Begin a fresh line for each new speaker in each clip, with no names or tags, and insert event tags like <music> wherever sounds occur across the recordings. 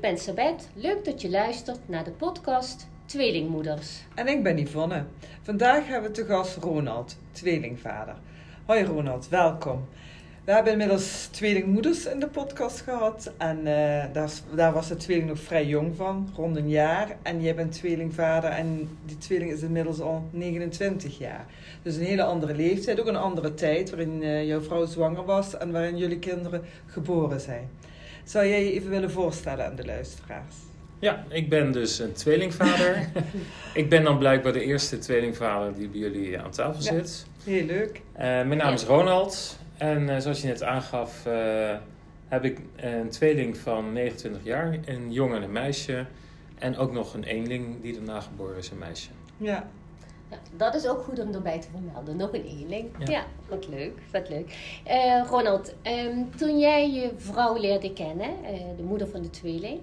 ik ben Sabet. Leuk dat je luistert naar de podcast Tweelingmoeders.
En ik ben Yvonne. Vandaag hebben we te gast Ronald, tweelingvader. Hoi Ronald, welkom. We hebben inmiddels tweelingmoeders in de podcast gehad. En uh, daar, was de tweeling nog vrij jong van, rond een jaar. En jij bent tweelingvader en die tweeling is inmiddels al 29 jaar. Dus een hele andere leeftijd, ook een andere tijd waarin uh, jouw vrouw zwanger was en waarin jullie kinderen geboren zijn. Zou jij je even willen voorstellen aan de luisteraars?
Ja, ik ben dus een tweelingvader. <laughs> ik ben dan blijkbaar de eerste tweelingvader die bij jullie aan tafel zit.
Ja, heel leuk.
Uh, mijn naam is Ronald. En uh, zoals je net aangaf, uh, heb ik een tweeling van 29 jaar, een jongen en een meisje. En ook nog een eenling die daarna geboren is, een meisje.
Ja.
Ja. dat is ook goed om erbij te vermelden. Nog een eenling. Ja, ja wat leuk. Wat leuk. Uh, Ronald, um, toen jij je vrouw leerde kennen, de moeder van de tweeling,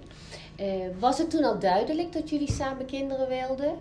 was het toen al duidelijk dat jullie samen kinderen wilden?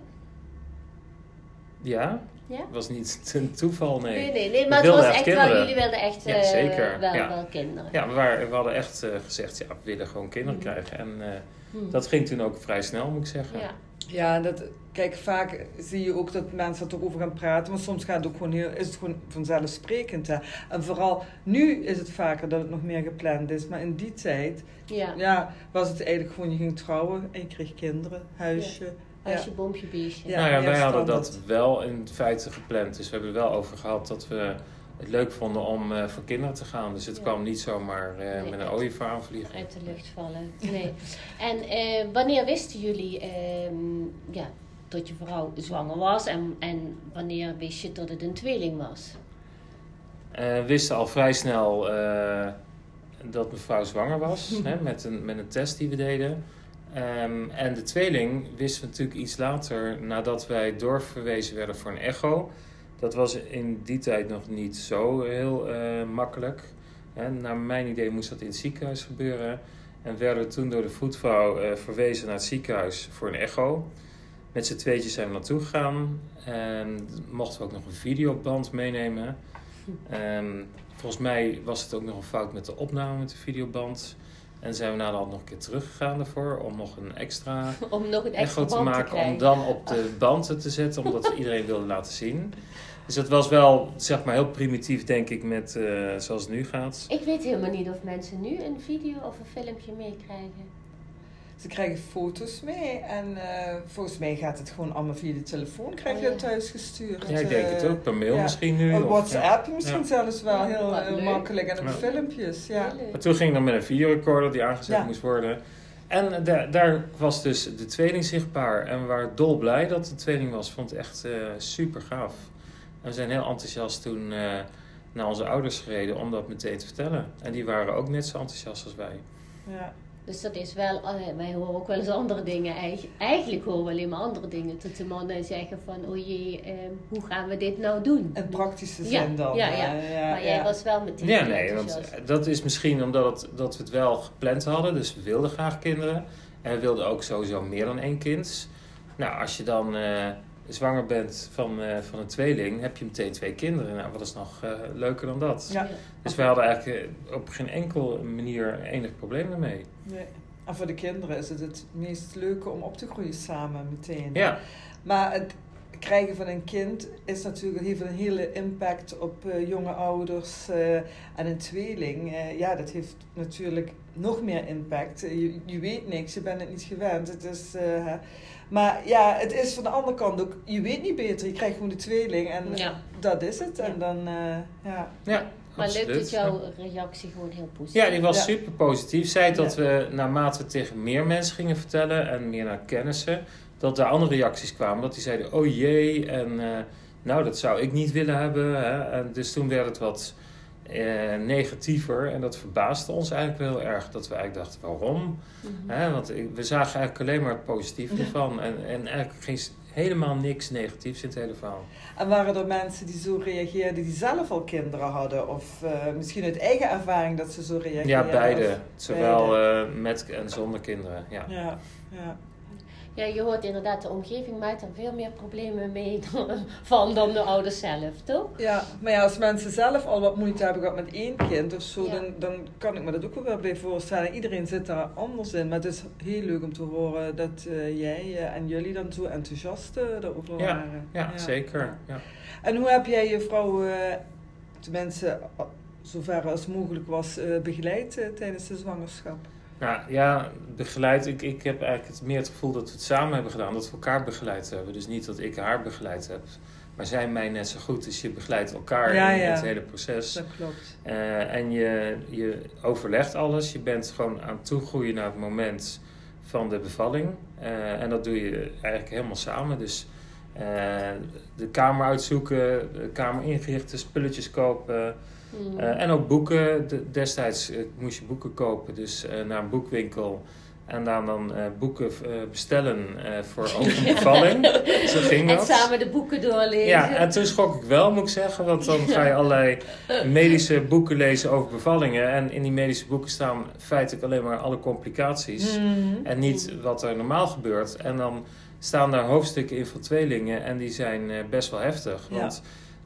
Ja, ja? Het was niet <laughs> een toeval, nee.
Nee, nee, nee maar het was echt kinderen. wel, jullie wilden echt
ja, zeker.
Wel,
ja.
wel kinderen.
Ja, we, waren, we hadden echt uh, gezegd, ja, we willen gewoon kinderen mm. krijgen. En uh, mm. dat ging toen ook vrij snel, moet ik zeggen.
Ja. Ja, dat, kijk, vaak zie je ook dat mensen er over gaan praten, maar soms gaat het ook gewoon heel, is het gewoon vanzelfsprekend. Hè? En vooral nu is het vaker dat het nog meer gepland is, maar in die tijd
ja.
Ja, was het eigenlijk gewoon, je ging trouwen en je kreeg kinderen, huisje.
Ja. Huisje, boompje, beestje.
Ja, nou ja, wij hadden dat wel in feite gepland. Dus we hebben er wel over gehad dat we het leuk vonden om uh, voor kinderen te gaan. Dus het ja. kwam niet zomaar uh, nee, met een ooievaar aanvliegen.
Uit de lucht vallen. Nee. en uh, wanneer wisten jullie ja, dat je vrouw zwanger was? En, en wanneer wist je dat het een tweeling was?
we wisten al vrij snel dat mevrouw zwanger was. <laughs> hè, met, een, met een test die we deden. Um, en de tweeling wisten we natuurlijk iets later, nadat wij doorverwezen werden voor een echo. Dat was in die tijd nog niet zo heel uh, makkelijk. Hè. Naar mijn idee moest dat in het ziekenhuis gebeuren. En werden we toen door de voetvrouw uh, verwezen naar het ziekenhuis voor een echo. Met z'n tweetjes zijn we naartoe gegaan. En mochten we ook nog een videoband meenemen. Volgens mij was het ook nog een fout met de opname met de videoband. En zijn we naderhand nog een keer teruggegaan ervoor om nog een extra, <laughs>
om nog een extra
echo te maken. Te om dan op de band te zetten, omdat we iedereen wilde laten zien. Dus het was wel, zeg maar, heel primitief, denk ik, met uh, zoals het nu gaat.
Ik weet helemaal niet of mensen nu een video of een filmpje meekrijgen.
Ze krijgen foto's mee en uh, volgens mij gaat het gewoon allemaal via de telefoon krijg je oh, ja. thuis gestuurd.
Ja, ik denk het ook. Per mail
ja.
misschien nu.
Op WhatsApp ja. misschien zelfs wel heel, heel makkelijk. En op filmpjes, ja.
Maar toen ging ik dan met een videorecorder die aangezet moest worden. En da daar was dus de tweeling zichtbaar. En we waren dolblij dat de tweeling was. Vond het echt uh, super gaaf. En we zijn heel enthousiast toen uh, naar onze ouders gereden om dat meteen te vertellen. En die waren ook net zo enthousiast als wij.
Ja.
Dus dat is wel, wij horen ook wel eens andere dingen. Eigenlijk horen we alleen maar andere dingen. Dat de mannen zeggen van, oh jee, eh, hoe gaan we dit nou doen?
Een praktische zin
ja,
dan.
Ja, ja. ja maar jij was wel meteen
Ja, nee, want dat is misschien omdat het, dat we het wel gepland hadden. Dus we wilden graag kinderen. En we wilden ook sowieso meer dan één kind. Nou, als je dan... Uh, zwanger bent van, uh, van een tweeling, heb je meteen twee kinderen. Nou, wat is nog uh, leuker dan dat?
Ja.
Dus wij hadden eigenlijk op geen enkel manier enig probleem ermee.
Nee. En voor de kinderen is het het meest leuke om op te groeien samen meteen.
Ja.
Maar het krijgen van een kind is natuurlijk, heeft een hele impact op uh, jonge ouders en een tweeling. ja, dat heeft natuurlijk nog meer impact. Je, je weet niks, je bent het niet gewend. Het is... Maar ja, het is van de andere kant ook, je weet niet beter. Je krijgt gewoon de tweeling en
ja.
dat is het. En dan, uh, ja.
ja.
Maar leuk dat jouw reactie gewoon heel positief
Ja, die was super positief. Zij dat we naarmate we tegen meer mensen gingen vertellen en meer naar kennissen, dat er andere reacties kwamen. Dat die zeiden, oh jee, en uh, nou dat zou ik niet willen hebben. Hè? En dus toen werd het wat uh, negatiever. En dat verbaasde ons eigenlijk wel heel erg. Dat we eigenlijk dachten, waarom? Mm -hmm. want we zagen eigenlijk alleen maar het positieve ervan. En, en eigenlijk geen, helemaal niks negatiefs in het hele verhaal.
En waren er mensen die zo reageerden die zelf al kinderen hadden? Of uh, misschien uit eigen ervaring dat ze zo reageerden?
Ja, beide. Of, Zowel beide. Uh, met en zonder kinderen, ja.
ja, ja.
Ja, je hoort inderdaad, de omgeving maakt er veel meer problemen mee <laughs> dan, van dan de ouders zelf, toch?
Ja, maar ja, als mensen zelf al wat moeite hebben gehad met één kind of zo,
Ja.
dan, dan kan ik me dat ook wel weer bij voorstellen. Iedereen zit daar anders in, maar het is heel leuk om te horen dat eh, jij eh, en jullie dan zo enthousiast eh, erover
Ja,
waren.
Ja, zeker. Ja.
En hoe heb jij je vrouw, eh, tenminste a- zover als mogelijk was, eh, begeleid eh, tijdens de zwangerschap?
Nou ja, begeleid. Ik, ik heb eigenlijk het, meer het gevoel dat we het samen hebben gedaan. Dat we elkaar begeleid hebben. Dus niet dat ik haar begeleid heb. Maar zij mij net zo goed. Dus je begeleidt elkaar
Ja,
in
ja.
het hele proces.
Dat klopt.
Eh, en je, je overlegt alles. Je bent gewoon aan het toegroeien naar het moment van de bevalling. Eh, en dat doe je eigenlijk helemaal samen. Dus eh, de kamer uitzoeken, de kamer ingerichten, spulletjes kopen.
Mm.
Eh, en ook boeken. De- destijds eh, moest je boeken kopen, dus eh, naar een boekwinkel. En dan, dan boeken bestellen voor <laughs> over een bevalling. Zo ging
en
dat.
samen de boeken doorlezen.
Ja, en toen schrok ik wel, moet ik zeggen. Want dan ga je allerlei medische boeken lezen over bevallingen. En in die medische boeken staan feitelijk alleen maar alle complicaties.
Mhm.
En niet wat er normaal gebeurt. En dan staan daar hoofdstukken in van tweelingen. En die zijn best wel heftig.
Ja.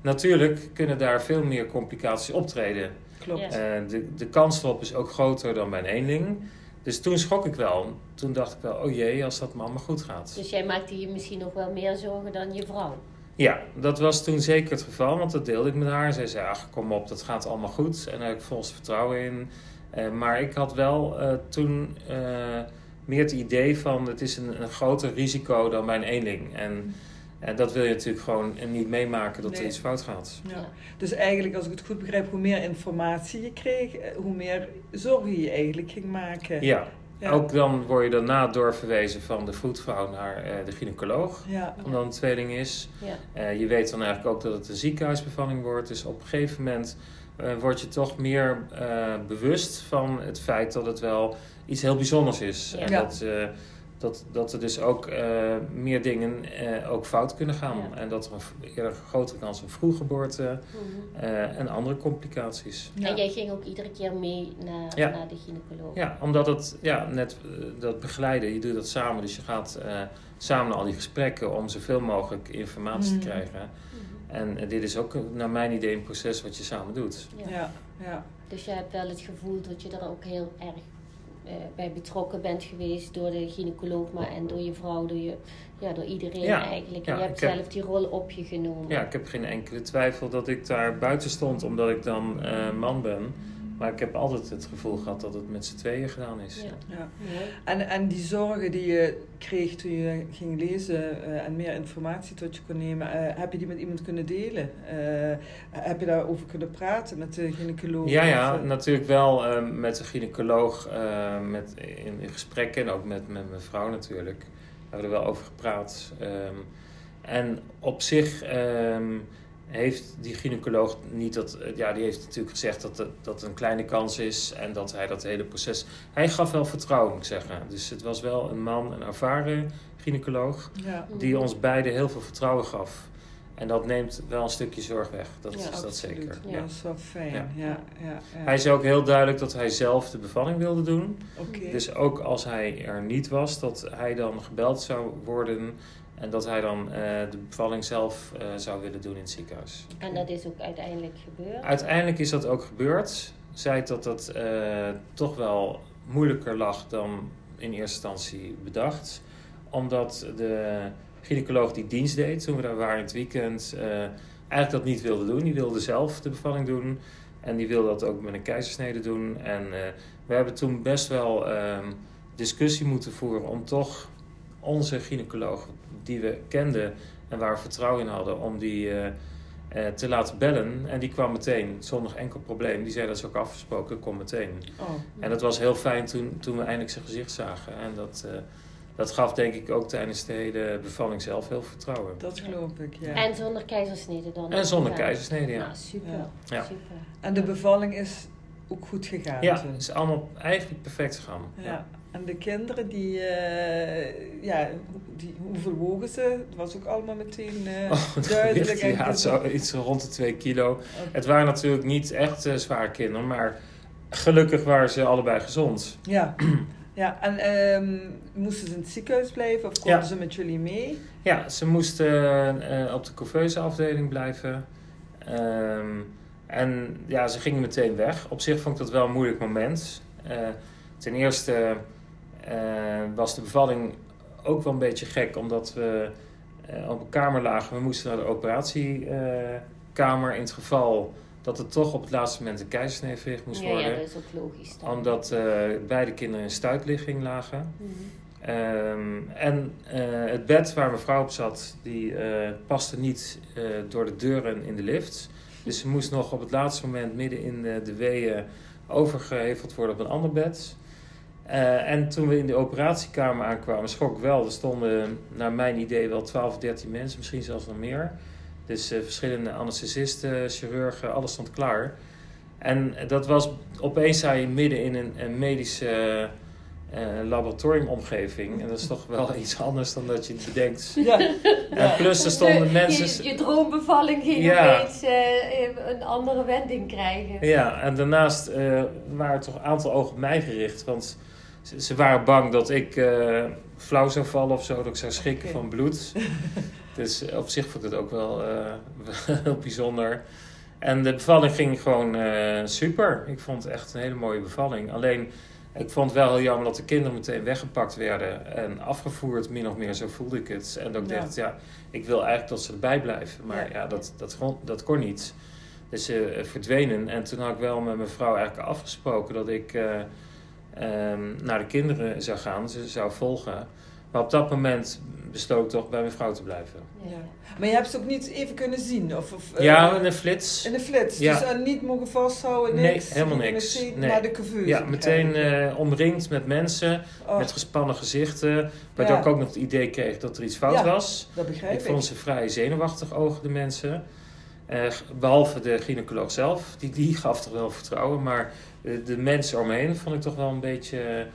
Natuurlijk kunnen daar veel meer complicaties optreden.
Klopt.
Eh, de, de kans erop is ook groter dan bij een eenling. Dus toen schrok ik wel. Toen dacht ik wel, oh jee, als dat me allemaal goed gaat.
Dus jij maakte je misschien nog wel meer zorgen dan je vrouw.
Ja, dat was toen zeker het geval, want dat deelde ik met haar. Zij zei, ach kom op, dat gaat allemaal goed. En daar heb ik volgens vertrouwen in. Eh, maar ik had wel eh, toen eh, meer het idee van, het is een, een groter risico dan bij een eenling. En eh, dat wil je natuurlijk gewoon niet meemaken dat er iets fout gaat.
Ja. Dus eigenlijk, als ik het goed begrijp, hoe meer informatie je kreeg, eh, hoe meer zorgen je eigenlijk ging maken.
Ja,
Ja.
ook dan word je daarna doorverwezen van de vroedvrouw naar eh, de gynaecoloog.
Ja.
Omdat het een tweeling is.
Ja.
Eh, je weet dan eigenlijk ook dat het een ziekenhuisbevalling wordt. Dus op een gegeven moment eh, word je toch meer bewust van het feit dat het wel iets heel bijzonders is.
Ja.
En dat, dat, dat er dus ook eh, meer dingen eh, ook fout kunnen gaan.
Ja.
En dat er een eerder grotere kans op vroeggeboorte
Mhm.
eh, en andere complicaties.
Ja.
En jij ging ook iedere keer mee naar,
Ja.
naar de gynaecoloog.
Ja, omdat het, ja, net dat begeleiden, je doet dat samen. Dus je gaat eh, samen naar al die gesprekken om zoveel mogelijk informatie
Mm.
te krijgen.
Mhm.
En dit is ook naar mijn idee een proces wat je samen doet.
Ja.
Ja. Ja.
Dus je hebt wel het gevoel dat je er ook heel erg bij betrokken bent geweest door de gynaecoloog, maar en door je vrouw, door, je, ja, door iedereen
Ja.
eigenlijk.
Ja,
en je hebt
heb-
zelf die rol op je genomen.
Ja, ik heb geen enkele twijfel dat ik daar buiten stond omdat ik dan eh, man ben. Maar ik heb altijd het gevoel gehad dat het met z'n tweeën gedaan is.
Ja.
ja.
Mooi.
En, en die zorgen die je kreeg toen je ging lezen eh, en meer informatie tot je kon nemen, eh, heb je die met iemand kunnen delen? Eh, heb je daarover kunnen praten met de gynaecoloog?
Ja, ja,
Of,
natuurlijk wel eh, met de gynaecoloog uh, met, in, in gesprekken en ook met, met mijn vrouw natuurlijk. Daar hebben we er wel over gepraat. Um, en op zich um, heeft die gynaecoloog niet dat... Ja, die heeft natuurlijk gezegd dat het, dat een kleine kans is en dat hij dat hele proces... Hij gaf wel vertrouwen, moet ik zeggen. Dus het was wel een man, een ervaren gynaecoloog,
ja.
die ons beiden heel veel vertrouwen gaf. En dat neemt wel een stukje zorg weg, dat
Ja,
is
Absoluut.
dat zeker.
Ja, dat is wel fijn. Ja.
Ja.
Ja, ja,
Hij zei ook heel duidelijk dat hij zelf de bevalling wilde doen. Dus ook als hij er niet was, dat hij dan gebeld zou worden. En dat hij dan uh, de bevalling zelf uh, zou willen doen in het ziekenhuis.
En dat is ook uiteindelijk gebeurd?
Uiteindelijk is dat ook gebeurd. Zei dat dat uh, toch wel moeilijker lag dan in eerste instantie bedacht. Omdat de gynaecoloog die dienst deed toen we daar waren in het weekend... eigenlijk dat niet wilde doen. Die wilde zelf de bevalling doen. En die wilde dat ook met een keizersnede doen. En we hebben toen best wel uh, discussie moeten voeren om toch onze gynaecoloog, die we kenden en waar we vertrouwen in hadden, om die uh, uh, te laten bellen. En die kwam meteen, zonder enkel probleem. Die zei dat is ook afgesproken, kom meteen.
Oh.
En dat was heel fijn toen, toen we eindelijk zijn gezicht zagen. En dat, uh, dat gaf denk ik ook tijdens de hele bevalling zelf heel vertrouwen.
Dat geloof ik, ja.
En zonder keizersnede dan?
En zonder keizersnede, ja.
Nou, super.
Ja.
Ja.
super.
En de bevalling is ook goed gegaan?
Ja,
toen?
het is allemaal eigenlijk perfect gegaan.
Ja.
ja.
En de kinderen, die, uh, ja, die, hoeveel wogen ze? Het was ook allemaal meteen uh, <laughs> oh, duidelijk.
Ja, het zo, iets rond de 2 kilo. Okay. Het waren natuurlijk niet echt uh, zware kinderen, maar gelukkig waren ze allebei gezond.
Ja. <clears throat> Ja, en ehm, moesten ze in het ziekenhuis blijven of konden
Ja.
ze met jullie mee?
Ja, ze moesten eh, op de couveuse afdeling blijven. Ehm, en ja, ze gingen meteen weg. Op zich vond ik dat wel een moeilijk moment. Eh, ten eerste eh, was de bevalling ook wel een beetje gek, omdat we eh, op een kamer lagen. We moesten naar de operatiekamer in het geval dat het toch op het laatste moment een keizersnee verricht moest
ja,
worden.
ja, dat is ook logisch. dan.
Omdat eh, beide kinderen in stuitligging lagen.
Mhm.
Ehm, en eh, het bed waar mevrouw op zat, die eh, paste niet eh, door de deuren in de lift. Dus ze moest nog op het laatste moment midden in de, de weeën overgeheveld worden op een ander bed. Eh, en toen we in de operatiekamer aankwamen, schrok wel. Er stonden, naar mijn idee, wel 12, 13 mensen, misschien zelfs nog meer. Dus eh, verschillende anesthesisten, chirurgen, alles stond klaar. En dat was opeens sta je midden in een, een medische eh, laboratoriumomgeving. En dat is toch wel <laughs> iets anders dan dat je het bedenkt. <laughs>
Ja.
En plus er stonden
Je-
mensen...
Je, je droombevalling ging
Ja.
opeens eh, een andere wending krijgen.
Ja, en daarnaast eh, waren er toch een aantal ogen op mij gericht. Want ze, ze waren bang dat ik eh, flauw zou vallen of zo. Dat ik zou schrikken van bloed. <laughs> dus op zich vond ik het ook wel eh, heel bijzonder. En de bevalling ging gewoon eh, super. Ik vond het echt een hele mooie bevalling. Alleen, ik vond het wel heel jammer dat de kinderen meteen weggepakt werden. En afgevoerd, min of meer. Zo voelde ik het. En dat ik
Ja.
dacht, ja, ik wil eigenlijk dat ze erbij blijven. Maar
Ja.
ja, dat, dat, kon- dat kon niet. Dus ze eh, verdwenen. En toen had ik wel met mijn vrouw eigenlijk afgesproken dat ik eh, ehm, naar de kinderen zou gaan. Ze zou volgen. Maar op dat moment besloot ik toch bij mijn vrouw te blijven.
Ja. Maar je hebt ze ook niet even kunnen zien? Of, of, eh,
ja, in een flits.
In de flits?
Ja.
Dus eh, niet mogen vasthouden,
Nee,
niks?
helemaal
niet
niks.
meteen
Nee.
Naar de couveuse
Ja, meteen eh, omringd met mensen,
Oh,
met gespannen gezichten. Waardoor
Ja.
ik ook nog het idee kreeg dat er iets fout
Ja,
was.
dat begrijp
Ik
ik.
vond ze vrij zenuwachtig ogen, de mensen. Eh, behalve de gynaecoloog zelf, die, die gaf toch wel vertrouwen. Maar de, de mensen omheen vond ik toch wel een beetje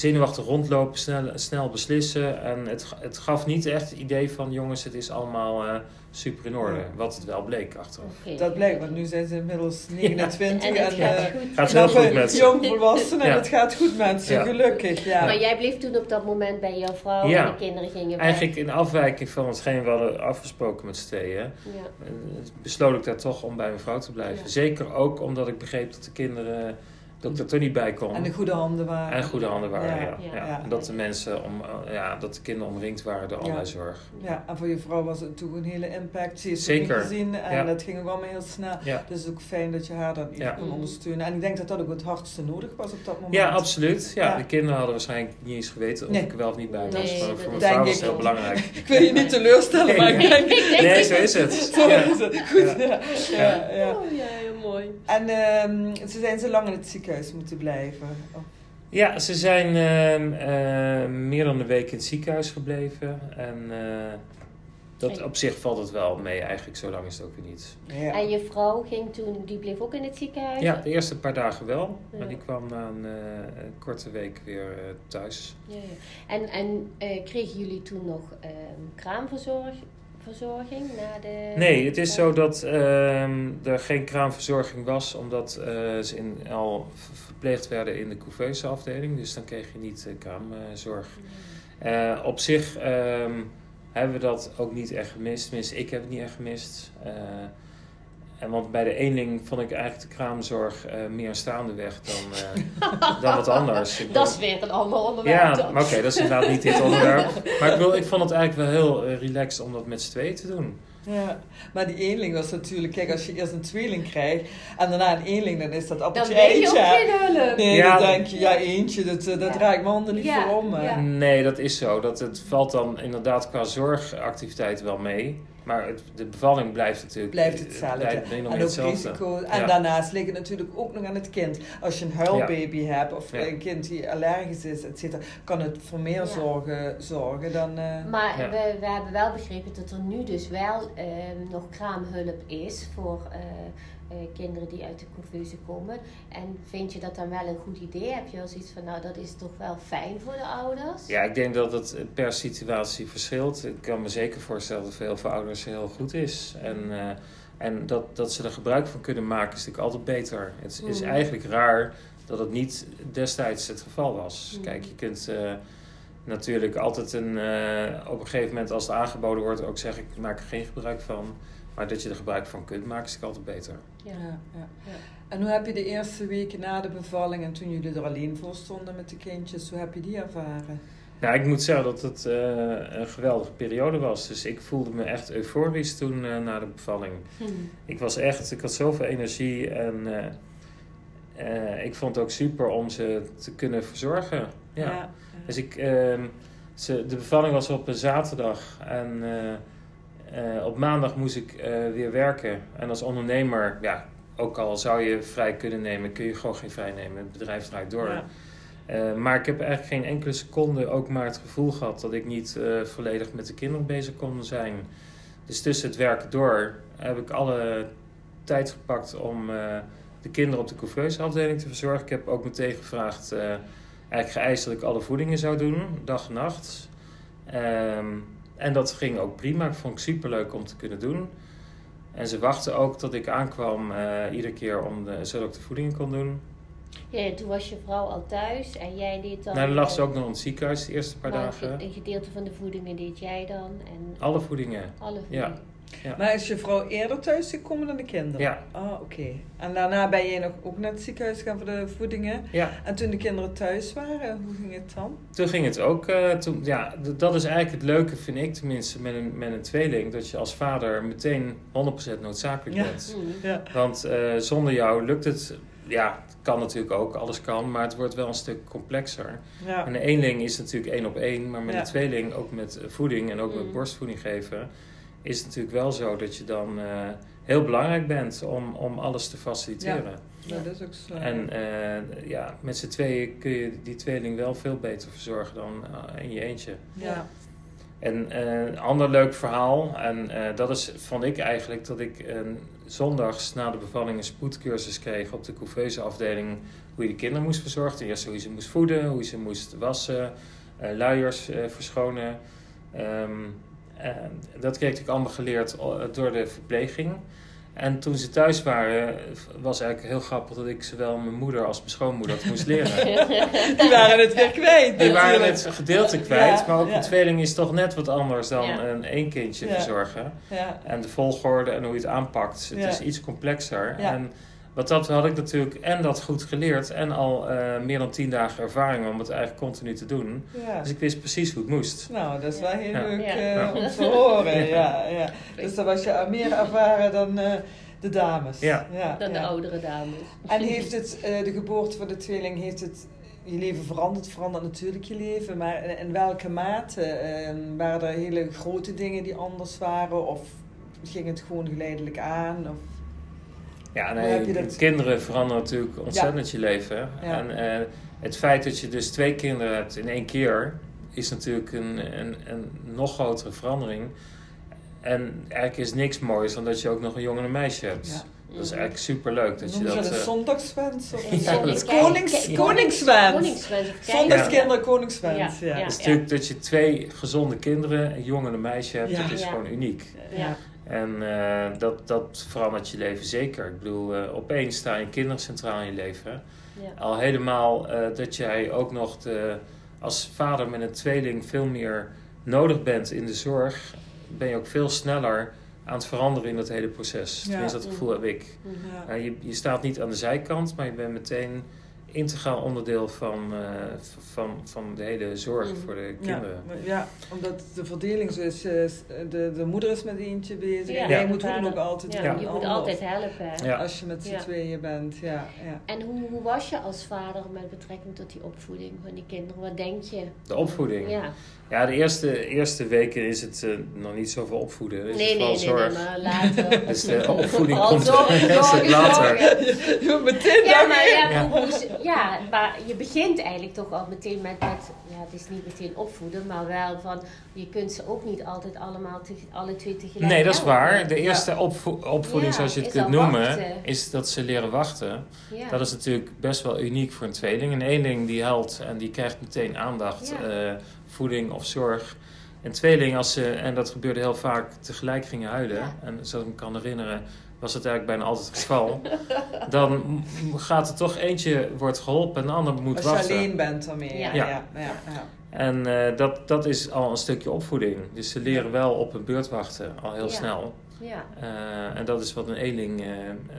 zenuwachtig rondlopen, snel, snel beslissen. En het, het gaf niet echt het idee van jongens, het is allemaal eh, super in orde.
Ja.
Wat het wel bleek achteraf.
Dat blijkt, want nu zijn ze inmiddels 29
En
en,
het gaat
eh,
goed.
Gaat heel goed met ze.
jong volwassenen.
Ja.
En het gaat goed met ze,
Ja.
gelukkig. Ja.
Maar jij bleef toen op dat moment bij jouw vrouw
Ja.
en de kinderen gingen weg.
Eigenlijk in afwijking van hetgeen we hadden afgesproken met z'n tweeën.
Ja.
Eh, besloot ik daar toch om bij mijn vrouw te blijven.
Ja.
Zeker ook omdat ik begreep dat de kinderen, dat ik er niet bij kon.
En de goede handen waren.
En goede handen waren, ja.
Ja,
ja.
ja.
En dat de mensen, om, eh, ja, dat de kinderen omringd waren door allerlei zorg.
Ja, en voor je vrouw was het toen een hele impact. Ze heeft het
Zeker.
niet gezien en
Ja.
dat ging ook allemaal heel snel.
Ja,
Dus het is ook fijn dat je haar dan even
Ja.
kon ondersteunen. En ik denk dat dat ook het hardste nodig was op dat moment.
ja absoluut. Ja,
Ja.
De kinderen hadden waarschijnlijk niet eens geweten of
Nee.
ik er wel of niet bij was.
Nee,
maar voor mijn
denk
vrouw was het heel belangrijk. <laughs>
Ik wil je niet teleurstellen, maar ik <laughs>
Nee.
denk...
Nee, zo is het. <laughs>
Zo
Ja.
is het. Goed, ja. ja.
Mooi.
En ehm, ze zijn zo lang in het ziekenhuis moeten blijven. Oh.
Ja, ze zijn ehm, eh, meer dan een week in het ziekenhuis gebleven. En eh, dat, op zich valt het wel mee. Eigenlijk zo lang is het ook weer niet.
Ja.
En je vrouw ging toen, die bleef ook in het ziekenhuis?
Ja, de eerste paar dagen wel.
Ja.
Maar die kwam na een, eh, een korte week weer eh, thuis.
Ja, ja. En, en eh, kregen jullie toen nog ehm kraamverzorging verzorging na de...
Nee, het is zo dat ehm, er geen kraamverzorging was, omdat eh, ze in, al verpleegd werden in de couveuse afdeling. Dus dan kreeg je niet eh, kraamzorg. Eh, op zich ehm, hebben we dat ook niet echt gemist. Tenminste, ik heb het niet echt gemist. En want bij de eenling vond ik eigenlijk de kraamzorg eh, meer een staande weg dan, eh, dan wat anders. Ik <laughs>
Dat is weer een ander onderwerp
Ja,
dan.
maar oké, dat is inderdaad niet dit onderwerp. <laughs> Maar ik, bedoel, ik vond het eigenlijk wel heel eh, relaxed om dat met z'n tweeën te doen.
Ja, maar die eenling was natuurlijk, kijk, als je eerst een tweeling krijgt en daarna een eenling, dan is dat
Dan
appeltje
ben je ook geen hulp.
Nee,
Ja.
dan denk je, ja, eentje, dat, dat
Ja.
draai ik mijn handen niet
Ja,
voor om.
ja.
Nee, dat is zo. Dat het valt dan inderdaad qua zorgactiviteit wel mee. Maar het, de bevalling blijft natuurlijk
Blijft hetzelfde.
Blijft of
En ook
hetzelfde.
risico. En
Ja.
daarnaast ligt het natuurlijk ook nog aan het kind. Als je een huilbaby hebt of
Ja.
een kind die allergisch is, et cetera, kan het voor meer
Ja.
zorgen, zorgen dan... eh,
Maar
Ja.
we, we hebben wel begrepen dat er nu dus wel ehm, nog kraamhulp is voor eh, eh, kinderen die uit de couveuse komen. En vind je dat dan wel een goed idee? Heb je wel zoiets van, nou dat is toch wel fijn voor de ouders?
Ja, ik denk dat het per situatie verschilt. Ik kan me zeker voorstellen dat het voor heel veel ouders heel goed is. En eh, En dat, dat ze er gebruik van kunnen maken is natuurlijk altijd beter. Het is
Mm.
eigenlijk raar dat het niet destijds het geval was.
Mm.
Kijk, je kunt eh, natuurlijk altijd een, eh, op een gegeven moment als het aangeboden wordt ook zeggen ik maak er geen gebruik van. Maar dat je er gebruik van kunt maken is natuurlijk altijd beter.
Ja.
Ja, ja.
Ja.
En hoe heb je de eerste weken na de bevalling en toen jullie er alleen voor stonden met de kindjes, hoe heb je die ervaren?
Nou, ik moet zeggen dat het eh, een geweldige periode was. Dus ik voelde me echt euforisch toen eh, na de bevalling.
Hm.
Ik was echt, ik had zoveel energie en eh, eh, ik vond het ook super om ze te kunnen verzorgen. Ja.
ja.
Dus ik, ehm, ze, de bevalling was op een zaterdag en eh, op maandag moest ik eh, weer werken. En als ondernemer, ja, ook al zou je vrij kunnen nemen, kun je gewoon geen vrij nemen. Het bedrijf draait door.
Ja.
Eh, maar ik heb eigenlijk geen enkele seconde ook maar het gevoel gehad dat ik niet volledig met de kinderen bezig kon zijn. Dus tussen het werken door heb ik alle tijd gepakt om de kinderen op de couveuse afdeling te verzorgen. Ik heb ook meteen gevraagd, eigenlijk geëist dat ik alle voedingen zou doen, dag en nacht. Ehm, en dat ging ook prima. Ik vond het superleuk om te kunnen doen. En ze wachten ook tot ik aankwam eh, iedere keer om de, zodat ik de voedingen kon doen.
Ja, toen was je vrouw al thuis en jij deed dan...
Nou, dan lag ze ook nog in het ziekenhuis de eerste paar dagen.
Een gedeelte van de voedingen deed jij dan en
Alle voedingen.
alle
Ja.
Maar is je vrouw eerder thuis gekomen dan de kinderen?
Ja.
Ah, oké. En daarna ben jij nog ook naar het ziekenhuis gegaan voor de voedingen.
Ja,
En toen de kinderen thuis waren, hoe ging het dan?
toen ging het ook. eh, toen, ja, dat is eigenlijk het leuke, vind ik tenminste, met een, met een tweeling. Dat je als vader meteen 100% noodzakelijk
Ja.
bent.
Hm.
Ja.
Want eh, zonder jou lukt het. Ja, het kan natuurlijk ook, alles kan, maar het wordt wel een stuk complexer.
Ja.
En de eenling is natuurlijk één op één, maar met
Ja.
een tweeling, ook met voeding en ook met
Mm.
borstvoeding geven, is het natuurlijk wel zo dat je dan eh, heel belangrijk bent om, om alles te faciliteren.
Dat is ook zo.
En eh, ja, met z'n tweeën kun je die tweeling wel veel beter verzorgen dan eh, in je eentje.
ja.
En een ander leuk verhaal, en dat is, vond ik eigenlijk dat ik zondags na de bevalling een spoedcursus kreeg op de couveuse afdeling hoe je de kinderen moest verzorgen. Ten eerste hoe je ze moest voeden, hoe je ze moest wassen, luiers verschonen. En dat kreeg ik allemaal geleerd eh, door de verpleging. En toen ze thuis waren, was eigenlijk heel grappig dat ik zowel mijn moeder als mijn schoonmoeder het moest leren. <laughs>
Die waren het weer kwijt.
Die waren het gedeelte kwijt,
Ja,
maar ook
ja.
een tweeling is toch net wat anders dan
Ja.
een één kindje
Ja.
verzorgen.
Ja.
En de volgorde en hoe je het aanpakt, het
Ja.
is iets complexer.
Ja.
En wat dat had ik natuurlijk en dat goed geleerd en al eh, meer dan tien dagen ervaring om het eigenlijk continu te doen.
Ja.
Dus ik wist precies hoe het moest.
Nou, dat is wel heel
Ja.
leuk
Ja.
eh,
Ja.
om te horen. <laughs> Ja. Ja, Dus dan was je meer ervaren dan eh, de dames.
Ja.
Dan de oudere dames.
En heeft het, eh, de geboorte van de tweeling, heeft het je leven veranderd? Verandert natuurlijk je leven, maar in, in welke mate? Eh, waren er hele grote dingen die anders waren? Of ging het gewoon geleidelijk aan? Of,
Ja,
heb
nee,
je dat-
kinderen veranderen natuurlijk ontzettend je leven.
Ja.
En eh, het feit dat je dus twee kinderen hebt in één keer, is natuurlijk een, een, een nog grotere verandering. En eigenlijk is niks moois dan dat je ook nog een jongen en een meisje hebt.
ja.
Dat is eigenlijk super leuk dat je dat.
dat
eh,
zondagswens? Of <laughs>
Ja,
konings,
Kijk,
koningswens.
Koningswens.
Zondagskinderen, koningswens.
Ja,
Ja.
ja.
het is natuurlijk dat je twee gezonde kinderen, een jongen en een meisje hebt.
Ja.
Dat is
Ja.
gewoon uniek.
Ja.
En eh, dat, dat verandert je leven zeker. Ik bedoel, eh, opeens staan je kinderen centraal in je leven.
Ja.
Al helemaal eh, dat jij ook nog de, als vader met een tweeling veel meer nodig bent in de zorg, ben je ook veel sneller aan het veranderen in dat hele proces.
Ja.
Tenminste, dat gevoel heb ik.
Ja.
Uh, je, je staat niet aan de zijkant, maar je bent meteen integraal onderdeel van, eh, van, van de hele zorg
Mhm.
voor de
Ja,
kinderen.
maar ja, omdat de verdeling zo is, eh, de, de moeder is met eentje bezig.
Ja,
en jij moet
vader.
ook altijd
Ja, je moet altijd helpen.
Ja.
Als je met z'n
Ja.
tweeën bent, ja. ja.
En hoe, hoe was je als vader met betrekking tot die opvoeding van die kinderen? Wat denk je?
De opvoeding.
Ja.
Ja, de eerste, eerste weken is het eh, nog niet zoveel opvoeden.
Nee,
het is
nee, nee, nee,
zorg.
maar later. <laughs>
Dus de opvoeding komt <laughs> later.
zorgen.
Je moet meteen
Ja, maar, ja,
Ja.
hoe- ja, maar je begint eigenlijk toch al meteen met, met, ja, het is niet meteen opvoeden, maar wel van, je kunt ze ook niet altijd allemaal, te, alle twee tegelijk
Nee, dat is waar. De eerste opvo- opvoeding,
Ja,
zoals je het kunt noemen,
wachten.
is dat ze leren wachten.
Ja.
Dat is natuurlijk best wel uniek voor een tweeling. Een eenling die helpt en die krijgt meteen aandacht, eh, voeding of zorg. Een tweeling, als ze, en dat gebeurde heel vaak, tegelijk gingen huilen. En zoals ik me kan herinneren, was het eigenlijk bijna altijd het geval. dan gaat er toch eentje wordt geholpen en de ander moet
Als je
wachten.
alleen bent daarmee. Ja.
Ja.
Ja. Ja. Ja.
En eh, dat, dat is al een stukje opvoeding. Dus ze leren wel op een beurt wachten, al heel
Ja.
snel.
Ja,
Eh, en dat is wat een eenling eh,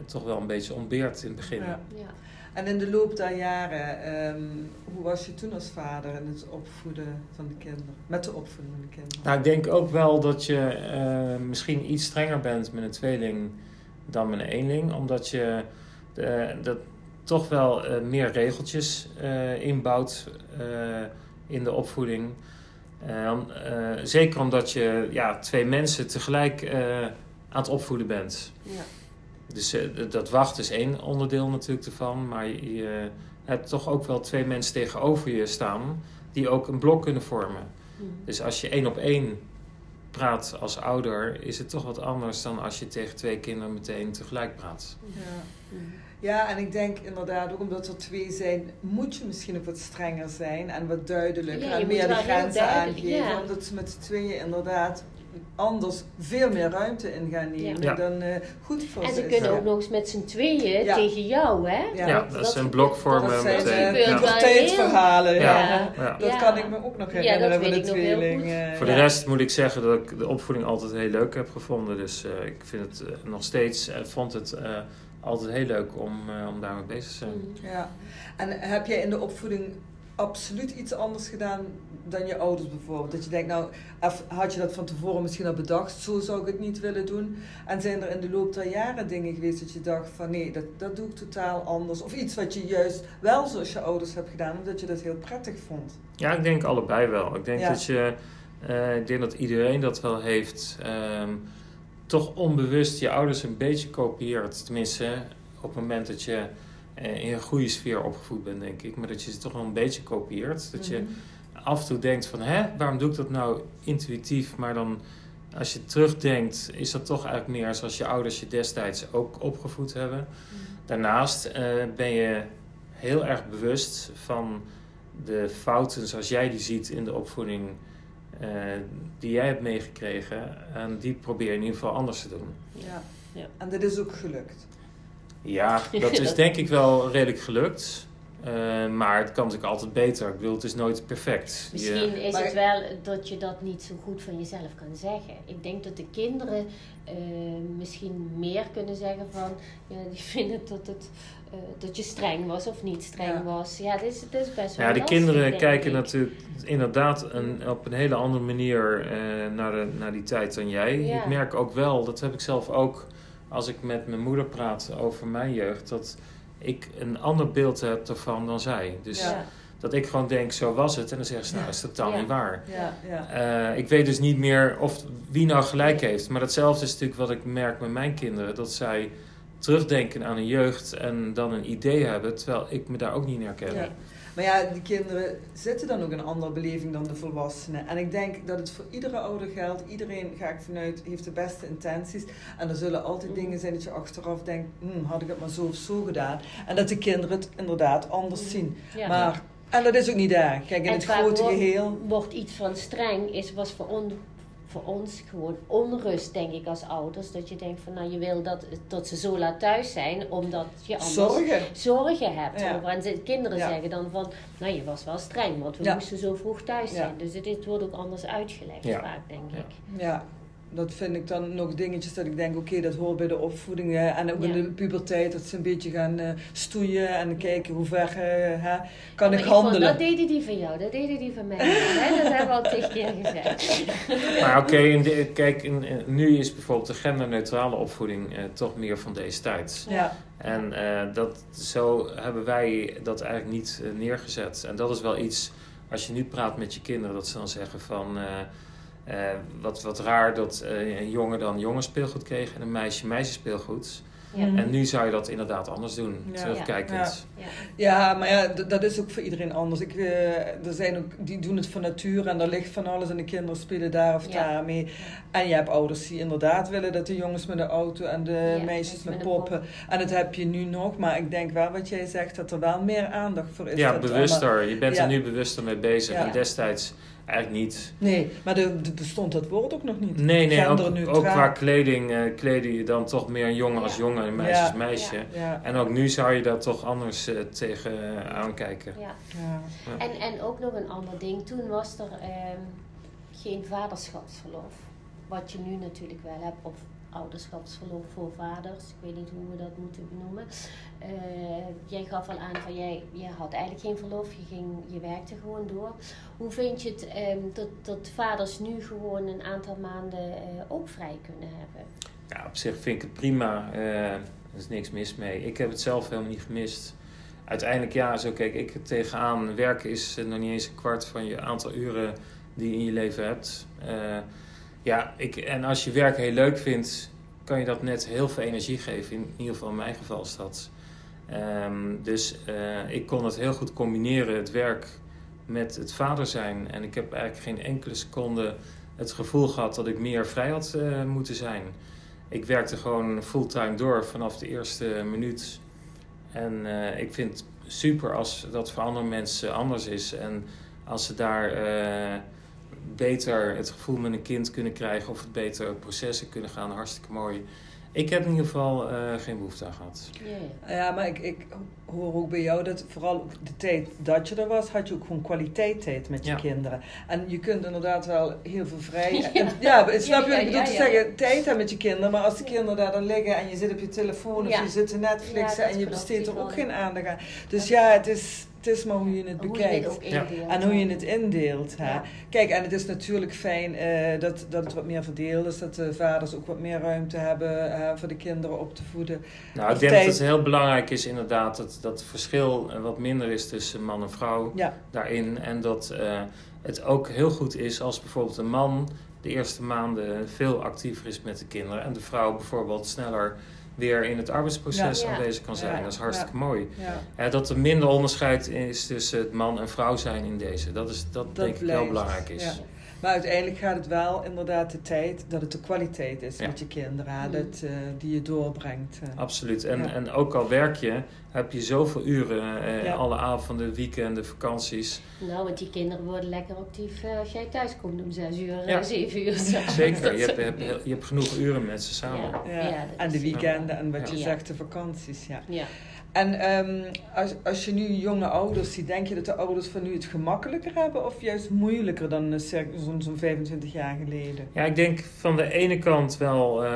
toch wel een beetje ontbeert in het begin.
Ja.
ja.
En in de loop der jaren, ehm, hoe was je toen als vader in het opvoeden van de kinderen? Met de opvoeding van de kinderen?
Nou, ik denk ook wel dat je eh, misschien iets strenger bent met een tweeling dan met een eenling. Omdat je eh, dat toch wel eh, meer regeltjes eh, inbouwt in de opvoeding. Zeker omdat je ja, twee mensen tegelijk aan het opvoeden bent.
ja.
Dus dat wachten is één onderdeel natuurlijk ervan. Maar je, hebt toch ook wel twee mensen tegenover je staan die ook een blok kunnen vormen.
Hm.
Dus als je één op één praat als ouder, is het toch wat anders dan als je tegen twee kinderen meteen tegelijk praat.
Ja. Ja, en ik denk inderdaad ook omdat er twee zijn, moet je misschien ook wat strenger zijn en wat duidelijker
Ja,
en meer de grenzen aangeven.
ja.
Omdat ze met z'n tweeën inderdaad anders veel meer ruimte in gaan nemen
Ja.
dan eh, goed voor
En
ze
kunnen
Ja.
ook nog eens met z'n tweeën
Ja.
tegen jou, hè?
Ja,
Ja,
dat-
dat is
dat-
een blok vormen
Dat zijn
meteen.
eh,
gebeurt
Ja.
wel.
puberteitsverhalen. Ja.
Ja.
Ja.
Dat kan ik me ook nog herinneren
dat
van
weet
de
ik nog heel
tweeling.
goed.
eh,
Voor de rest moet ik zeggen dat ik de opvoeding altijd heel leuk heb gevonden. Dus eh, ik vind het eh, nog steeds, en vond het eh, altijd heel leuk om, eh, om daarmee bezig te zijn.
Hm.
Ja. En heb jij in de opvoeding absoluut iets anders gedaan dan je ouders bijvoorbeeld? Dat je denkt, nou, had je dat van tevoren misschien al bedacht, zo zou ik het niet willen doen? En zijn er in de loop der jaren dingen geweest dat je dacht van nee, dat, dat doe ik totaal anders? Of iets wat je juist wel zoals je ouders hebt gedaan, omdat je dat heel prettig vond?
Ja, ik denk allebei wel. Ik denk
Ja.
dat je, eh, ik denk dat iedereen dat wel heeft. ehm, toch onbewust je ouders een beetje kopieert. Tenminste, op het moment dat je eh, in een goede sfeer opgevoed bent, denk ik. Maar dat je ze toch wel een beetje kopieert. Dat je
Mhm.
af en toe denkt van, hè, waarom doe ik dat nou intuïtief? Maar dan, als je terugdenkt, is dat toch eigenlijk meer zoals je ouders je destijds ook opgevoed hebben. Daarnaast eh, ben je heel erg bewust van de fouten zoals jij die ziet in de opvoeding die jij hebt meegekregen. En die probeer je in ieder geval anders te doen.
Ja.
Ja.
En dat is ook gelukt.
Ja, <laughs> dat is denk ik wel redelijk gelukt. Eh, maar het kan natuurlijk altijd beter. Ik bedoel, het is nooit perfect. Je-
Misschien is
Maar-
het wel dat je dat niet zo goed van jezelf kan zeggen. Ik denk dat de kinderen eh, misschien meer kunnen zeggen van... Ja, die <laughs> vinden dat, het, eh, dat je streng was of niet streng
Ja.
was. Ja, dat is, is best wel
Ja, de
lastig,
kinderen kijken
ik.
natuurlijk inderdaad een, op een hele andere manier eh, naar, de, naar die tijd dan jij.
Ja.
Ik merk ook wel, dat heb ik zelf ook als ik met mijn moeder praat over mijn jeugd, dat ik een ander beeld heb ervan dan zij. Dus
Ja.
dat ik gewoon denk, zo was het. En dan zeggen ze, nou, dat is totaal
Ja.
niet waar.
Ja, ja.
Eh, ik weet dus niet meer of wie nou gelijk heeft. Maar datzelfde is natuurlijk wat ik merk met mijn kinderen. Dat zij terugdenken aan een jeugd en dan een idee hebben, terwijl ik me daar ook niet in herken.
Maar ja, die kinderen zitten dan ook in een andere beleving dan de volwassenen. En ik denk dat het voor iedere ouder geldt. Iedereen, ga ik vanuit, heeft de beste intenties. En er zullen altijd dingen zijn dat je achteraf denkt, hm, had ik het maar zo of zo gedaan. En dat de kinderen het inderdaad anders zien.
Ja.
Maar, en dat is ook niet erg. Kijk, in
En
het grote
wordt-
geheel...
Wordt iets van streng, is, was voor, on, voor ons gewoon onrust, denk ik, als ouders. Dat je denkt van, nou, je wil dat, dat ze zo laat thuis zijn, omdat je anders
Zorgen.
zorgen hebt.
Ja.
over. En ze- kinderen
Ja.
zeggen dan van, nou, je was wel streng, want we
Ja.
moesten zo vroeg thuis
Ja.
zijn. Dus het, het wordt ook anders uitgelegd,
Ja.
vaak, denk
Ja.
ik.
Ja, dat vind ik dan nog dingetjes dat ik denk, oké, dat hoort bij de opvoeding. hè. En ook in de puberteit, dat ze een beetje gaan eh, stoeien en kijken hoe ver eh, hè, kan
Maar
ik
vond-
handelen.
dat deden die van jou, dat deden die van mij. hè? Dat hebben we al tig keer gezegd. <laughs>
Maar oké, kijk, in- in- nu is bijvoorbeeld de genderneutrale opvoeding eh, toch meer van deze tijd.
Ja,
En eh, dat, zo hebben wij dat eigenlijk niet eh, neergezet. En dat is wel iets, als je nu praat met je kinderen, dat ze dan zeggen van... eh, wat, wat raar dat eh, een jongen dan jongen speelgoed kreeg en een meisje meisje speelgoed.
Ja.
En nu zou je dat inderdaad anders doen,
Ja.
terugkijkend.
Ja.
ja maar ja, dat is ook voor iedereen anders. Ik, eh, er zijn ook, die doen het van nature en er ligt van alles en de kinderen spelen daar of
Ja.
daar mee. En je hebt ouders die inderdaad willen dat de jongens met de auto en de
Ja,
meisjes
met
poppen. En dat heb je nu nog, maar ik denk wel wat jij zegt, dat er wel meer aandacht voor is.
Ja, bewuster. Je bent
Ja.
er nu bewuster mee bezig.
Ja.
En destijds, Eigenlijk niet.
Nee, maar er bestond dat woord ook nog niet.
Nee, nee, ook, ook qua kleding eh kleden je dan toch meer een jongen als jongen en meisje
Ja.
als meisje.
Ja.
Ja,
En ook nu zou je daar toch anders eh, tegen eh, aankijken.
Ja.
ja.
En, en ook nog een ander ding. Toen was er ehm, geen vaderschapsverlof. Wat je nu natuurlijk wel hebt. Of ouderschapsverlof voor vaders. Ik weet niet hoe we dat moeten benoemen. Eh, jij gaf al aan van jij, jij had eigenlijk geen verlof. Je, ging, je werkte gewoon door. Hoe vind je het ehm, dat, vaders nu gewoon een aantal maanden eh, ook vrij kunnen hebben?
Ja, op zich vind ik het prima. eh, er is niks mis mee. Ik heb het zelf helemaal niet gemist. Uiteindelijk, ja, zo kijk ik er tegenaan. Werken is nog niet eens een kwart van je aantal uren die je in je leven hebt. Ja, ik, en als je werk heel leuk vindt, kan je dat net heel veel energie geven. In ieder geval in mijn geval is dat. Ehm, dus eh, ik kon het heel goed combineren, het werk met het vader zijn. En ik heb eigenlijk geen enkele seconde het gevoel gehad dat ik meer vrij had eh, moeten zijn. Ik werkte gewoon fulltime door vanaf de eerste minuut. En eh, ik vind het super als dat voor andere mensen anders is. En als ze daar beter het gevoel met een kind kunnen krijgen of het beter processen kunnen gaan, hartstikke mooi. Ik heb in ieder geval eh, geen behoefte aan gehad.
Ja,
maar ik, ik hoor ook bij jou dat vooral de tijd dat je er was, had je ook gewoon kwaliteit tijd met je
Ja.
kinderen. En je kunt inderdaad wel heel veel vrij. <laughs>
Ja.
Ja snap je
Ja,
wat ik bedoel
ja,
te
ja,
zeggen? Tijd hebben met je kinderen, maar als de
Ja.
kinderen daar dan liggen en je zit op je telefoon of
Ja.
je zit te Netflixen en je besteedt er ook geen aandacht aan. Dus ja, het is, het is maar hoe je het
Hoe je
bekijkt.
indeelt.
En hoe je het indeelt. Hè?
Ja.
Kijk, en het is natuurlijk fijn eh, dat, dat het wat meer verdeeld is. Dat de vaders ook wat meer ruimte hebben eh, voor de kinderen op te voeden.
Nou,
Of
ik denk
tijd-
dat het heel belangrijk is inderdaad dat, dat het verschil eh, wat minder is tussen man en vrouw
Ja,
daarin. En dat eh, het ook heel goed is als bijvoorbeeld een man de eerste maanden veel actiever is met de kinderen. En de vrouw bijvoorbeeld sneller weer in het arbeidsproces aanwezig kan zijn. Dat is hartstikke mooi. dat er minder onderscheid is tussen het man en vrouw zijn in deze. Dat is dat, denk ik wel belangrijk is.
Maar uiteindelijk gaat het wel inderdaad de tijd, dat het de kwaliteit is
Ja.
met je kinderen.
Mm.
Dat, eh, die je doorbrengt. eh.
Absoluut. En,
Ja.
en ook al werk je, heb je zoveel uren, eh,
Ja.
alle avonden, weekenden, vakanties.
Nou, want die kinderen worden lekker actief als jij thuis komt om zes uur,
Ja.
zeven uur. zo. <laughs>
Zeker, je hebt, je, hebt, je hebt genoeg uren met ze samen.
Ja.
Ja.
Ja, dat
en de weekenden en wat
Ja.
je
Ja.
zegt, de vakanties. Ja. En ehm, als, als je nu jonge ouders ziet, denk je dat de ouders van nu het gemakkelijker hebben of juist moeilijker dan zo'n zo'n 25 jaar geleden?
Ja, ik denk van de ene kant wel eh,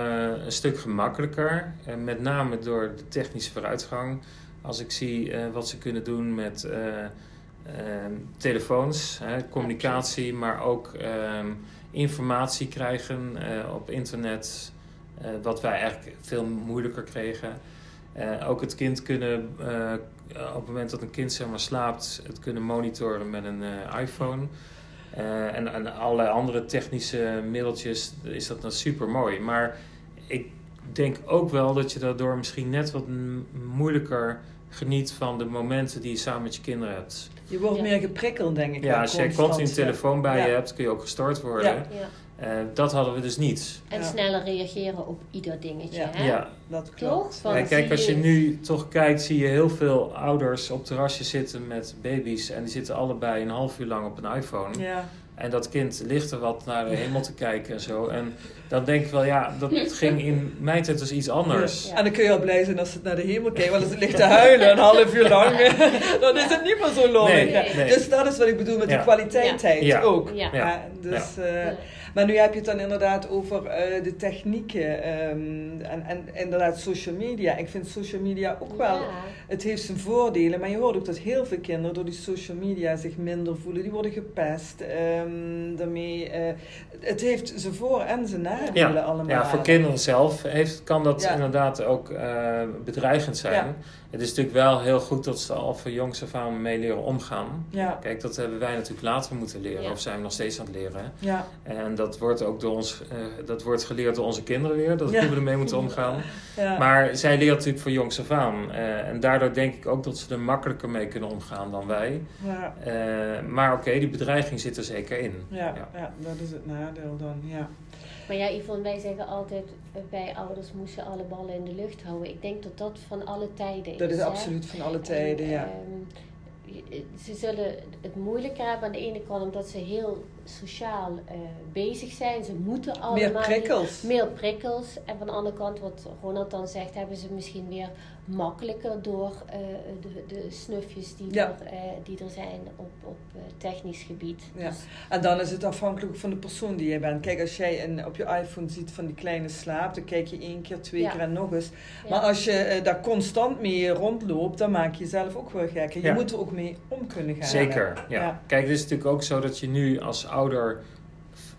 een stuk gemakkelijker. eh, met name door de technische vooruitgang. Als ik zie eh, wat ze kunnen doen met eh, ehm, telefoons, hè, communicatie, maar ook ehm, informatie krijgen op internet. wat wij eigenlijk veel moeilijker kregen. Eh, ook het kind kunnen, eh, op het moment dat een kind zeg maar, slaapt, het kunnen monitoren met een eh, iPhone. Eh, en, en allerlei andere technische middeltjes is dat dan super mooi. Maar ik denk ook wel dat je daardoor misschien net wat moeilijker geniet van de momenten die je samen met je kinderen hebt.
Je wordt
Ja.
meer geprikkeld, denk ik.
Ja, als jij
constant,
continu een telefoon bij
Ja.
je hebt, kun je ook gestoord worden.
Ja.
Eh, dat hadden we dus niet.
En
Ja.
sneller reageren op ieder dingetje.
Ja.
Hè?
Ja.
Dat klopt.
Ja, kijk, als je
je-
nu toch kijkt, zie je heel veel ouders op terrasjes zitten met baby's. En die zitten allebei een half uur lang op een iPhone.
Ja.
En dat kind ligt er wat naar de hemel te kijken en zo. En dan denk ik wel, ja, dat ging in mijn tijd dus iets anders.
Ja.
En dan kun je al blij zijn als het naar de hemel kijkt, want als het ligt te huilen een half uur lang, <laughs> dan is het niet meer zo lollig.
Nee,
Ja.
nee.
Dus dat is wat ik bedoel met
Ja.
die kwaliteit
Ja.
ook.
Ja.
Ja, dus, eh. Maar nu heb je het dan inderdaad over eh, de technieken ehm, en, en inderdaad social media. Ik vind social media ook wel,
Ja.
het heeft zijn voordelen, maar je hoort ook dat heel veel kinderen door die social media zich minder voelen. Die worden gepest ehm, daarmee. eh, het heeft zijn voor- en zijn nadelen
Ja.
allemaal.
Ja, voor kinderen zelf heeft, kan dat
Ja.
inderdaad ook eh, bedreigend zijn. Het is natuurlijk wel heel goed dat ze al van jongs af aan mee leren omgaan.
Ja,
Kijk, dat hebben wij natuurlijk later moeten leren,
Ja.
of zijn we nog steeds aan het leren.
ja,
En dat wordt ook door ons, eh, dat wordt geleerd door onze kinderen weer, dat
Ja.
hoe we ermee moeten omgaan. <laughs>
ja.
Maar zij leren natuurlijk van jongs af aan. Eh, en daardoor denk ik ook dat ze er makkelijker mee kunnen omgaan dan wij.
ja.
Eh, maar oké, die bedreiging zit er zeker in.
Ja,
Ja.
ja. dat is het nadeel dan, ja.
Maar ja, Yvonne, wij zeggen altijd, eh, wij ouders moesten alle ballen in de lucht houden. Ik denk dat dat van alle tijden
Dat is
hè.
absoluut van alle tijden,
En,
ja.
ehm, ze zullen het moeilijker hebben aan de ene kant omdat ze heel sociaal eh, bezig zijn. Ze moeten allemaal...
Meer prikkels.
Meer prikkels. En van de andere kant, wat Ronald dan zegt, hebben ze misschien weer makkelijker door uh, de, de snufjes die,
Ja.
er, eh, die er zijn op, op eh, technisch gebied.
Ja.
Dus,
En dan is het afhankelijk van de persoon die jij bent. Kijk, als jij een, op je iPhone ziet van die kleine slaap, dan kijk je één keer, twee
Ja.
keer en nog eens.
ja.
Maar als je eh, daar constant mee rondloopt, dan maak je jezelf ook wel gek. En Je
Ja.
moet er ook mee om kunnen gaan.
Zeker, ja.
Ja.
Kijk, het is natuurlijk ook zo dat je nu als ouder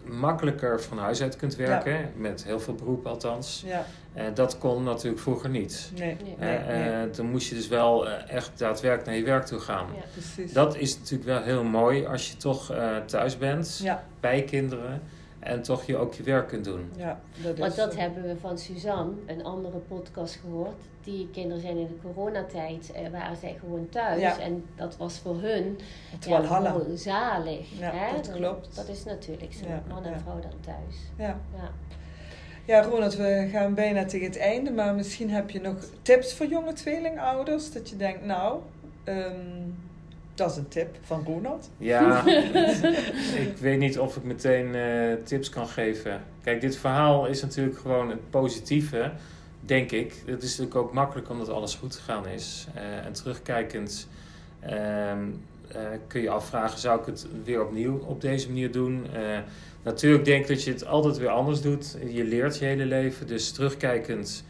makkelijker van huis uit kunt werken. Met heel veel beroep althans.
Ja,
Eh, dat kon natuurlijk vroeger niet.
nee,
Nee.
nee,
Eh,
nee,
eh, dan moest je dus wel echt daadwerkelijk naar je werk toe gaan.
Ja.
precies.
Dat is natuurlijk wel heel mooi als je toch eh, thuis bent,
Ja,
bij kinderen. En toch je ook je werk kunt doen.
ja, dat is
Want dat hebben we van Suzanne, een andere podcast gehoord. Die kinderen zijn in de coronatijd, eh, waren zij gewoon thuis.
Ja.
En dat was voor hun
Het
ja, gewoon zalig.
Ja,
hè?
dat klopt.
Dat is natuurlijk zo.
Ja,
Man en
ja.
vrouw dan thuis.
Ja.
Ja.
ja, Ronald, we gaan bijna tegen het einde. Maar misschien heb je nog tips voor jonge tweelingouders. Dat je denkt, nou, ehm, dat is een tip van Ronald.
Ja, <laughs> <laughs> ik weet niet of ik meteen eh, tips kan geven. Kijk, dit verhaal is natuurlijk gewoon het positieve, denk ik. Het is natuurlijk ook makkelijk omdat alles goed gegaan is. Eh, en terugkijkend ehm, eh, kun je afvragen, zou ik het weer opnieuw op deze manier doen? Eh, natuurlijk denk ik dat je het altijd weer anders doet. Je leert je hele leven, dus terugkijkend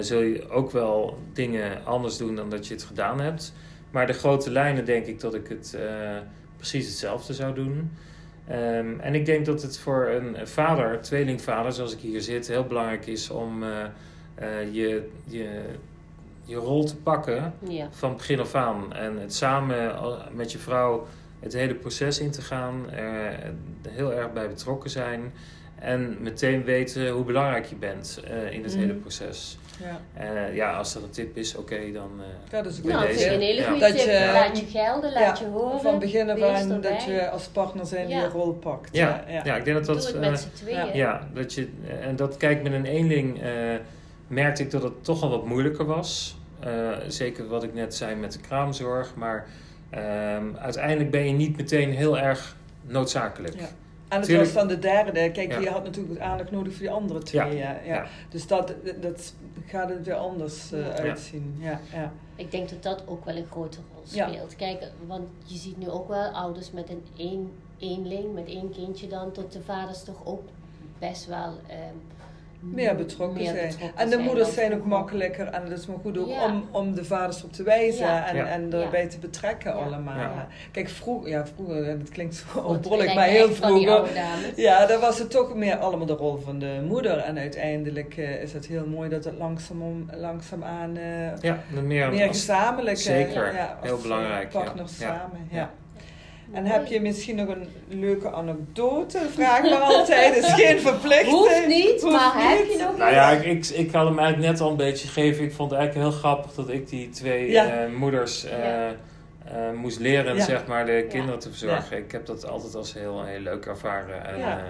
zul je ook wel dingen anders doen dan dat je het gedaan hebt. Maar de grote lijnen denk ik dat ik het precies hetzelfde zou doen. Ehm, en ik denk dat het voor een vader, tweelingvader zoals ik hier zit, heel belangrijk is om eh, je, je, je rol te pakken
Ja.
van begin af aan. En het samen met je vrouw het hele proces in te gaan, er heel erg bij betrokken zijn. En meteen weten hoe belangrijk je bent eh, in het
Mhm.
hele proces.
Ja,
Eh, ja, als dat een tip is, oké, dan... eh,
dat is ook
Nou,
deze.
een hele
Ja.
goede
Dat
tip.
je-
laat je gelden, laat
Ja,
je horen.
van begin af aan dat je als partner zijn die
Ja.
je rol pakt.
ja,
ja.
ja. ik denk dat dat...
Doe het
eh,
met z'n tweeën.
Ja, dat je, en dat kijk met een eenling eh, merkte ik dat het toch al wat moeilijker was. Eh, zeker wat ik net zei met de kraamzorg. Maar ehm, uiteindelijk ben je niet meteen heel erg noodzakelijk.
Ja. En het
Tuurlijk.
was dan de derde. Kijk,
Ja.
je had natuurlijk aandacht nodig voor die andere twee.
Ja.
Ja. Dus dat, dat gaat het weer anders eh, uitzien. Ja. Ja.
Ik denk dat dat ook wel een grote rol
Ja.
speelt. Kijk, want je ziet nu ook wel ouders met een één, eenling, met één kindje dan, tot de vaders toch ook best wel ehm,
Meer betrokken
meer
zijn.
betrokken
En de
zijn
moeders zijn ook makkelijker. En dat is maar goed ook
Ja.
om, om de vaders op te wijzen
Ja.
en,
Ja.
en erbij te betrekken
Ja.
allemaal.
Ja.
Kijk, vroeger, ja, vroeger, en dat klinkt zo
wij
maar heel vroeger. Ja, dan was het toch meer allemaal de rol van de moeder. En uiteindelijk eh, is het heel mooi dat het langzaam om, langzaamaan eh
Ja, meer,
meer gezamenlijk. eh,
Zeker, heel belangrijk, ja.
Partners
Ja.
samen, ja. En heb je misschien nog een leuke anekdote? Vraag maar altijd, is geen <laughs> verplichting.
Hoeft niet,
Hoeft
maar heb je nog
Nou ja, ik, ik, ik had hem eigenlijk net al een beetje gegeven. Ik vond het eigenlijk heel grappig dat ik die twee
Ja.
eh, moeders eh,
Ja.
eh, moest leren,
Ja.
zeg maar, de kinderen te verzorgen. Ik heb dat altijd als heel, heel leuk ervaren. En
Ja.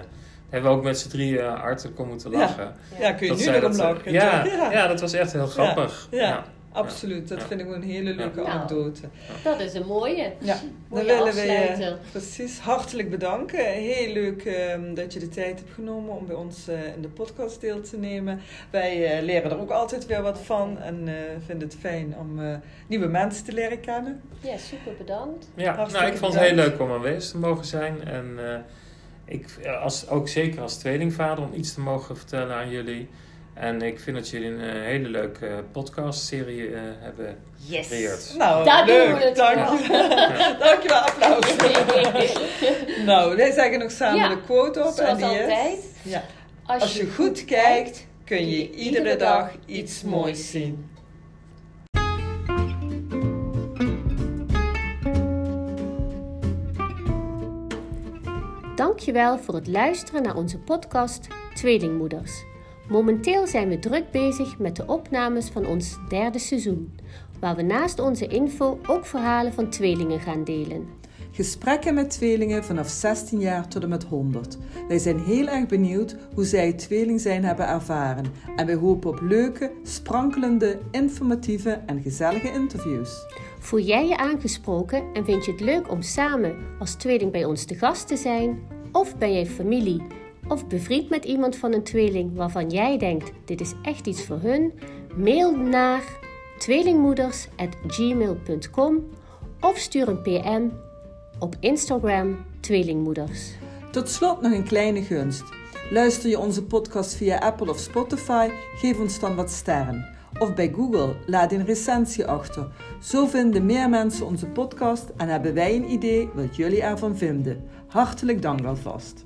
hebben we ook met z'n drieën hartelijk om moeten lachen.
Ja, kun je
Dat
nu
zij
nog om
dat, eh,
lachen.
ja, ja. dat was echt heel grappig.
Ja. Absoluut, dat
Ja.
vind ik een hele leuke
Ja.
anekdote.
Dat is een mooie.
Ja, dan
Mooie
willen we je
afsluiter.
precies hartelijk bedanken. Heel leuk ehm, dat je de tijd hebt genomen om bij ons eh, in de podcast deel te nemen. Wij eh, leren er ook altijd weer wat van en eh, vinden het fijn om eh, nieuwe mensen te leren kennen.
Ja, super bedankt.
Ja, nou, ik vond het heel leuk om aanwezig te mogen zijn. En eh, ik, als, ook zeker als tweelingvader, om iets te mogen vertellen aan jullie. En ik vind dat jullie een eh, hele leuke podcastserie eh hebben
Yes.
gecreëerd.
Nou,
Daar doen
leuk.
we het
Dankjewel. <laughs> Dankjewel, applaus. <laughs> nou, wij zeggen nog samen
Ja,
de quote op. en
Zoals
die is,
altijd.
Ja. Als je goed kijkt, kun je iedere dag iets moois zien.
Dankjewel voor het luisteren naar onze podcast Tweelingmoeders. Momenteel zijn we druk bezig met de opnames van ons derde seizoen, waar we naast onze info ook verhalen van tweelingen gaan delen.
Gesprekken met tweelingen vanaf 16 jaar tot en met 100. Wij zijn heel erg benieuwd hoe zij het tweeling zijn hebben ervaren. En wij hopen op leuke, sprankelende, informatieve en gezellige interviews.
Voel jij je aangesproken en vind je het leuk om samen als tweeling bij ons te gast te zijn? Of ben jij familie of bevriend met iemand van een tweeling waarvan jij denkt dit is echt iets voor hun? Mail naar tweelingmoeders.gmail.com of stuur een PM op Instagram Tweelingmoeders.
Tot slot nog een kleine gunst. Luister je onze podcast via Apple of Spotify? Geef ons dan wat sterren. Of bij Google, laat een recensie achter. Zo vinden meer mensen onze podcast en hebben wij een idee wat jullie ervan vinden. Hartelijk dank alvast.